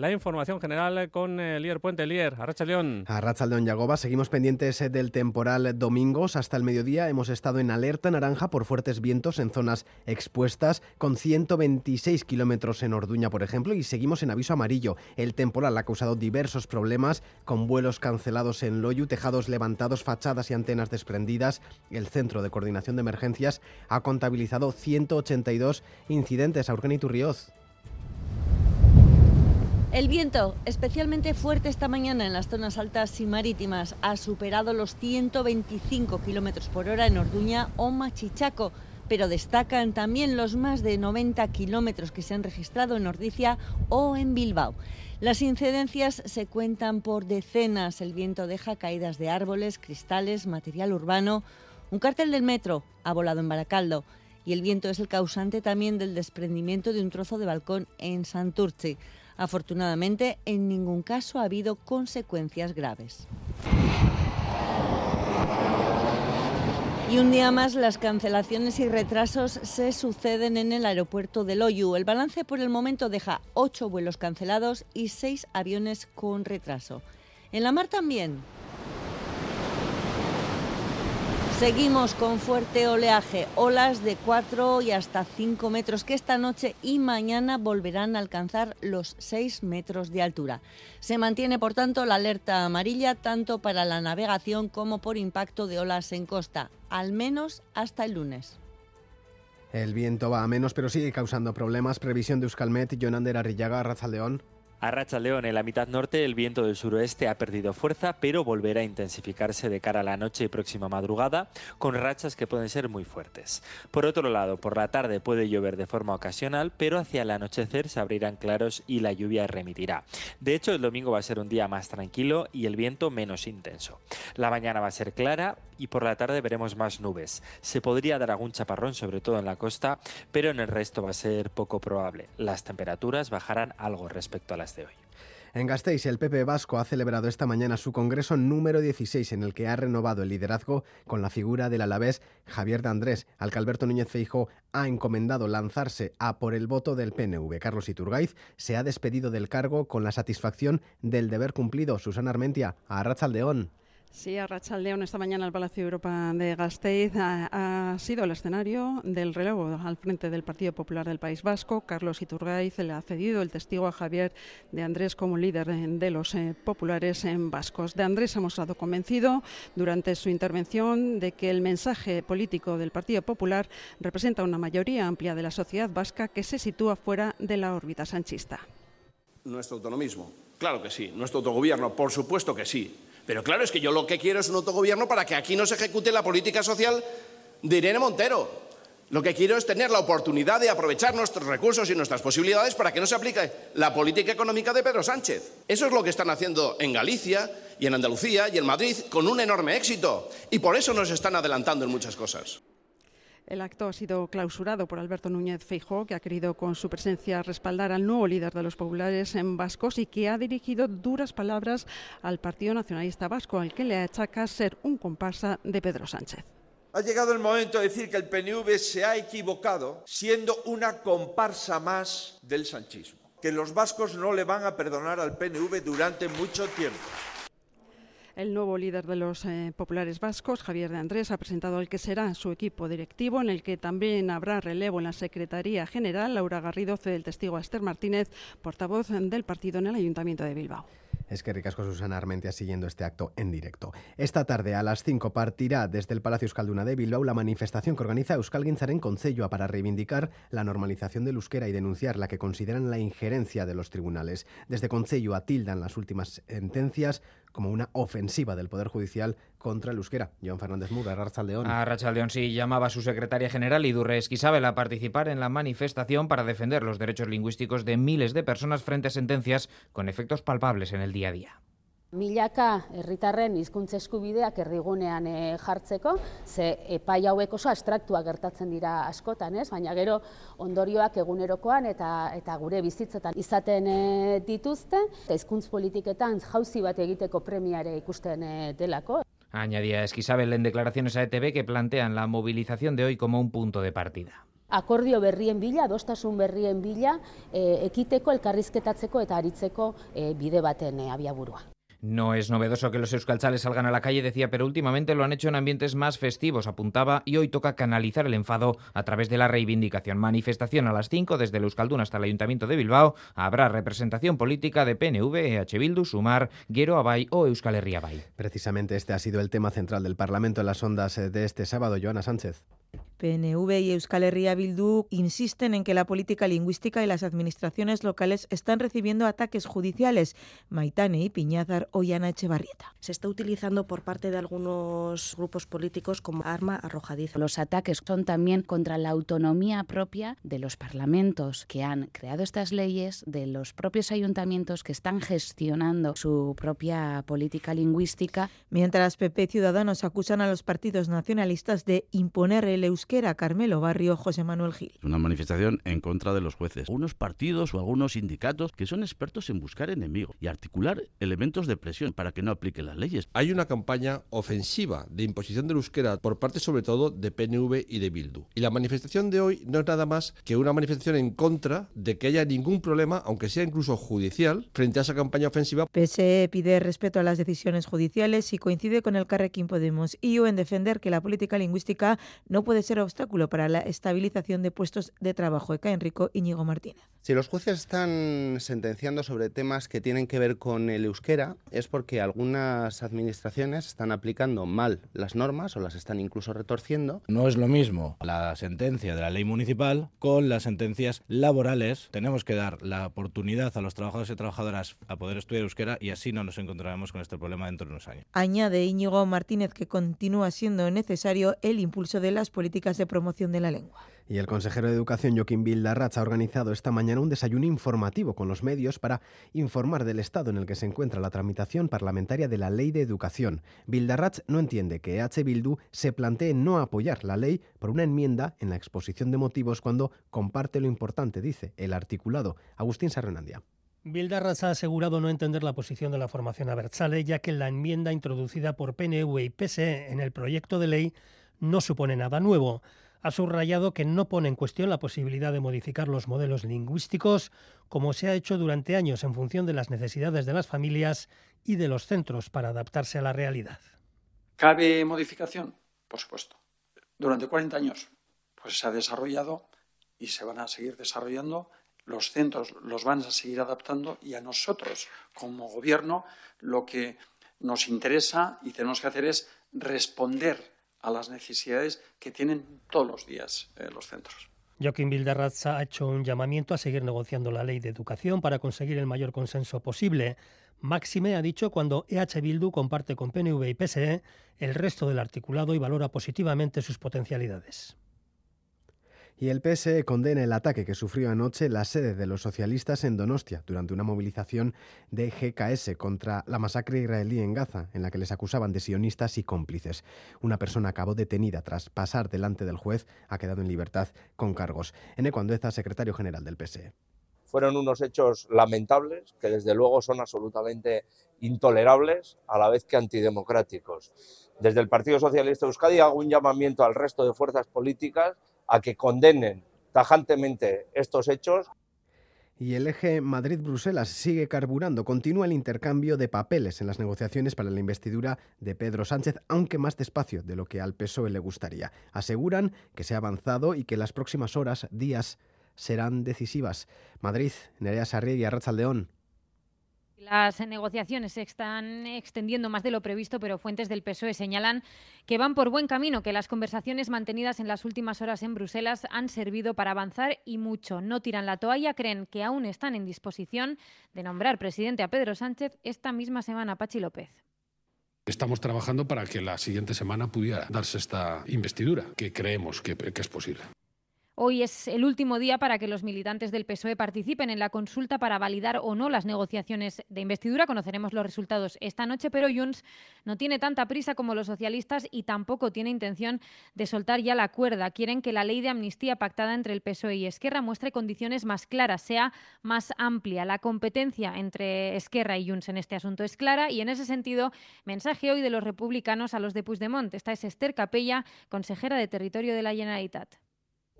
la información general con eh, Lier Puente. Lier, Arracha León. Arracha León Yagoba, seguimos pendientes eh, del temporal domingos. Hasta el mediodía hemos estado en alerta naranja por fuertes vientos en zonas expuestas, con 126 kilómetros en Orduña, por ejemplo, y seguimos en aviso amarillo. El temporal ha causado diversos problemas, con vuelos cancelados en Loyu, tejados levantados, fachadas y antenas desprendidas. El Centro de Coordinación de Emergencias ha contabilizado 182 incidentes. a Turrioz. El viento, especialmente fuerte esta mañana en las zonas altas y marítimas, ha superado los 125 kilómetros por hora en Orduña o Machichaco, pero destacan también los más de 90 kilómetros que se han registrado en Ordicia o en Bilbao. Las incidencias se cuentan por decenas. El viento deja caídas de árboles, cristales, material urbano. Un cartel del metro ha volado en Baracaldo y el viento es el causante también del desprendimiento de un trozo de balcón en Santurce. Afortunadamente, en ningún caso ha habido consecuencias graves. Y un día más las cancelaciones y retrasos se suceden en el aeropuerto de Loyu. El balance por el momento deja ocho vuelos cancelados y seis aviones con retraso. En la mar también. Seguimos con fuerte oleaje, olas de 4 y hasta 5 metros que esta noche y mañana volverán a alcanzar los 6 metros de altura. Se mantiene, por tanto, la alerta amarilla tanto para la navegación como por impacto de olas en costa, al menos hasta el lunes. El viento va a menos, pero sigue causando problemas. Previsión de Euskalmet, Jonander Arrillaga, León. A Racha León, en la mitad norte, el viento del suroeste ha perdido fuerza, pero volverá a intensificarse de cara a la noche y próxima madrugada, con rachas que pueden ser muy fuertes. Por otro lado, por la tarde puede llover de forma ocasional, pero hacia el anochecer se abrirán claros y la lluvia remitirá. De hecho, el domingo va a ser un día más tranquilo y el viento menos intenso. La mañana va a ser clara y por la tarde veremos más nubes. Se podría dar algún chaparrón, sobre todo en la costa, pero en el resto va a ser poco probable. Las temperaturas bajarán algo respecto a las de hoy. En Gasteiz, el PP Vasco ha celebrado esta mañana su congreso número 16, en el que ha renovado el liderazgo con la figura del alavés Javier de Andrés, al que Alberto Núñez Feijo ha encomendado lanzarse a por el voto del PNV. Carlos Iturgaiz se ha despedido del cargo con la satisfacción del deber cumplido. Susana Armentia, a Rachaldeón. Sí, León esta mañana el Palacio de Europa de Gasteiz ha, sido el escenario del relevo al frente del Partido Popular del País Vasco. Carlos Iturgaiz le ha cedido el testigo a Javier de Andrés como líder de los eh, populares en vascos. De Andrés ha mostrado convencido durante su intervención de que el mensaje político del Partido Popular representa una mayoría amplia de la sociedad vasca que se sitúa fuera de la órbita sanchista. Nuestro autonomismo, claro que sí. Nuestro autogobierno, por supuesto que sí pero claro, es que yo lo que quiero es un autogobierno para que aquí no se ejecute la política social de Irene Montero. Lo que quiero es tener la oportunidad de aprovechar nuestros recursos y nuestras posibilidades para que no se aplique la política económica de Pedro Sánchez. Eso es lo que están haciendo en Galicia y en Andalucía y en Madrid con un enorme éxito. Y por eso nos están adelantando en muchas cosas. El acto ha sido clausurado por Alberto Núñez Feijóo, que ha querido con su presencia respaldar al nuevo líder de los populares en vascos y que ha dirigido duras palabras al Partido Nacionalista Vasco, al que le achaca ser un comparsa de Pedro Sánchez. Ha llegado el momento de decir que el PNV se ha equivocado siendo una comparsa más del sanchismo, que los vascos no le van a perdonar al PNV durante mucho tiempo. El nuevo líder de los eh, populares vascos, Javier de Andrés, ha presentado el que será su equipo directivo, en el que también habrá relevo en la Secretaría General. Laura Garrido cede el testigo a Esther Martínez, portavoz del partido en el Ayuntamiento de Bilbao. Es que ricasco Susana Armentia siguiendo este acto en directo. Esta tarde a las 5 partirá desde el Palacio Euskalduna de Bilbao la manifestación que organiza Euskal en Concello para reivindicar la normalización del euskera y denunciar la que consideran la injerencia de los tribunales. Desde Concello tildan las últimas sentencias como una ofensiva del Poder Judicial contra el euskera. Joan Fernández Mura, Rachaldeón. A Rachaldeón sí llamaba a su secretaria general Idurre Esquisabel a participar en la manifestación para defender los derechos lingüísticos de miles de personas frente a sentencias con efectos palpables en el día a día. Milaka herritarren hizkuntza eskubideak herrigunean e, jartzeko, ze epai hauek oso abstraktua gertatzen dira askotan, ez? Baina gero ondorioak egunerokoan eta eta gure bizitzetan izaten e, dituzte, eta hizkuntz politiketan jauzi bat egiteko premiare ikusten e, delako. Añadía Esquisabel en declaraciones a ETV que plantean la movilización de hoy como un punto de partida. Akordio berrien bila, adostasun berrien bila, e, ekiteko, elkarrizketatzeko eta aritzeko e, bide baten e, abiaburua. No es novedoso que los euskalchales salgan a la calle, decía, pero últimamente lo han hecho en ambientes más festivos, apuntaba, y hoy toca canalizar el enfado a través de la reivindicación. Manifestación a las 5 desde el Euskaldun hasta el Ayuntamiento de Bilbao. Habrá representación política de PNV, EH Bildu, Sumar, Guero Abay o Euskal Herria Abay. Precisamente este ha sido el tema central del Parlamento en las ondas de este sábado. Joana Sánchez. PNV y Euskal Herria Bildu insisten en que la política lingüística y las administraciones locales están recibiendo ataques judiciales. Maitane y Piñazar o Ana Echevarrieta. Se está utilizando por parte de algunos grupos políticos como arma arrojadiza. Los ataques son también contra la autonomía propia de los parlamentos que han creado estas leyes, de los propios ayuntamientos que están gestionando su propia política lingüística. Mientras PP y Ciudadanos acusan a los partidos nacionalistas de imponer el euskera era Carmelo Barrio, José Manuel Gil. Una manifestación en contra de los jueces. Unos partidos o algunos sindicatos que son expertos en buscar enemigos y articular elementos de presión para que no apliquen las leyes. Hay una campaña ofensiva de imposición del euskera por parte sobre todo de PNV y de Bildu. Y la manifestación de hoy no es nada más que una manifestación en contra de que haya ningún problema, aunque sea incluso judicial, frente a esa campaña ofensiva. PSE pide respeto a las decisiones judiciales y coincide con el Carrequín Podemos y en defender que la política lingüística no puede ser obstáculo para la estabilización de puestos de trabajo. Eka Enrico Íñigo Martínez. Si los jueces están sentenciando sobre temas que tienen que ver con el euskera, es porque algunas administraciones están aplicando mal las normas o las están incluso retorciendo. No es lo mismo la sentencia de la ley municipal con las sentencias laborales. Tenemos que dar la oportunidad a los trabajadores y trabajadoras a poder estudiar euskera y así no nos encontraremos con este problema dentro de unos años. Añade Íñigo Martínez que continúa siendo necesario el impulso de las políticas de promoción de la lengua. Y el consejero de Educación, Joaquín Bildarratz, ha organizado esta mañana un desayuno informativo con los medios para informar del estado en el que se encuentra la tramitación parlamentaria de la Ley de Educación. Bildarratz no entiende que H. Bildu se plantee no apoyar la ley por una enmienda en la exposición de motivos cuando comparte lo importante, dice, el articulado. Agustín Sarrenandia. Bildarratz ha asegurado no entender la posición de la formación Abertzale, ya que la enmienda introducida por PNV y PSE en el proyecto de ley no supone nada nuevo ha subrayado que no pone en cuestión la posibilidad de modificar los modelos lingüísticos, como se ha hecho durante años en función de las necesidades de las familias y de los centros para adaptarse a la realidad. ¿Cabe modificación? Por supuesto. Durante 40 años pues se ha desarrollado y se van a seguir desarrollando. Los centros los van a seguir adaptando y a nosotros, como gobierno, lo que nos interesa y tenemos que hacer es responder a las necesidades que tienen todos los días eh, los centros. Joaquín Bildarratz ha hecho un llamamiento a seguir negociando la ley de educación para conseguir el mayor consenso posible. Máxime ha dicho cuando EH Bildu comparte con PNV y PSE el resto del articulado y valora positivamente sus potencialidades. Y el PSE condena el ataque que sufrió anoche la sede de los socialistas en Donostia durante una movilización de GKS contra la masacre israelí en Gaza, en la que les acusaban de sionistas y cómplices. Una persona acabó detenida tras pasar delante del juez, ha quedado en libertad con cargos. En Andueza, secretario general del PSE. Fueron unos hechos lamentables que desde luego son absolutamente intolerables a la vez que antidemocráticos. Desde el Partido Socialista de Euskadi hago un llamamiento al resto de fuerzas políticas a que condenen tajantemente estos hechos. Y el eje Madrid-Bruselas sigue carburando. Continúa el intercambio de papeles en las negociaciones para la investidura de Pedro Sánchez, aunque más despacio de lo que al PSOE le gustaría. Aseguran que se ha avanzado y que las próximas horas, días, serán decisivas. Madrid, Nerea Sarriegui, Arrachaldeón. Las negociaciones se están extendiendo más de lo previsto, pero fuentes del PSOE señalan que van por buen camino, que las conversaciones mantenidas en las últimas horas en Bruselas han servido para avanzar y mucho. No tiran la toalla, creen que aún están en disposición de nombrar presidente a Pedro Sánchez esta misma semana. Pachi López. Estamos trabajando para que la siguiente semana pudiera darse esta investidura, que creemos que, que es posible. Hoy es el último día para que los militantes del PSOE participen en la consulta para validar o no las negociaciones de investidura. Conoceremos los resultados esta noche, pero Junts no tiene tanta prisa como los socialistas y tampoco tiene intención de soltar ya la cuerda. Quieren que la ley de amnistía pactada entre el PSOE y Esquerra muestre condiciones más claras, sea más amplia. La competencia entre Esquerra y Junts en este asunto es clara y en ese sentido, mensaje hoy de los republicanos a los de Puigdemont. Esta es Esther Capella, consejera de Territorio de la Generalitat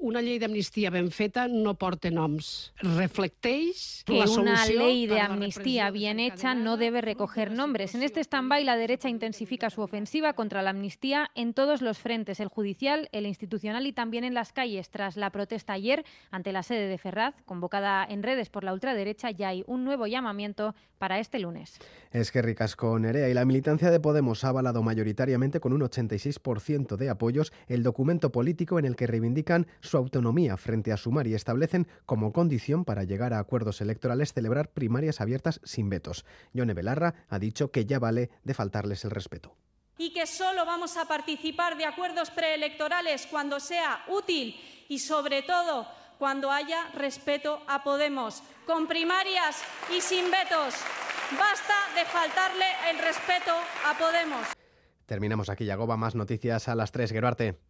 una llei d'amnistia ben feta no porta noms. Reflecteix que la una solució ley de amnistía bien hecha no debe recoger nombres. En este stand-by la derecha intensifica su ofensiva contra la amnistía en todos los frentes, el judicial, el institucional y también en las calles. Tras la protesta ayer ante la sede de Ferraz, convocada en redes por la ultraderecha, ya hay un nuevo llamamiento para este lunes. Es que ricasco Nerea y la militancia de Podemos ha avalado mayoritariamente con un 86% de apoyos el documento político en el que reivindican su autonomía frente a Sumar y establecen como condición para llegar a acuerdos electorales celebrar primarias abiertas sin vetos. Yone Belarra ha dicho que ya vale de faltarles el respeto. y que solo vamos a participar de acuerdos preelectorales cuando sea útil y, sobre todo, cuando haya respeto a Podemos, con primarias y sin vetos. Basta de faltarle el respeto a Podemos. Terminamos aquí, Yagoba. Más noticias a las 3. Geruarte.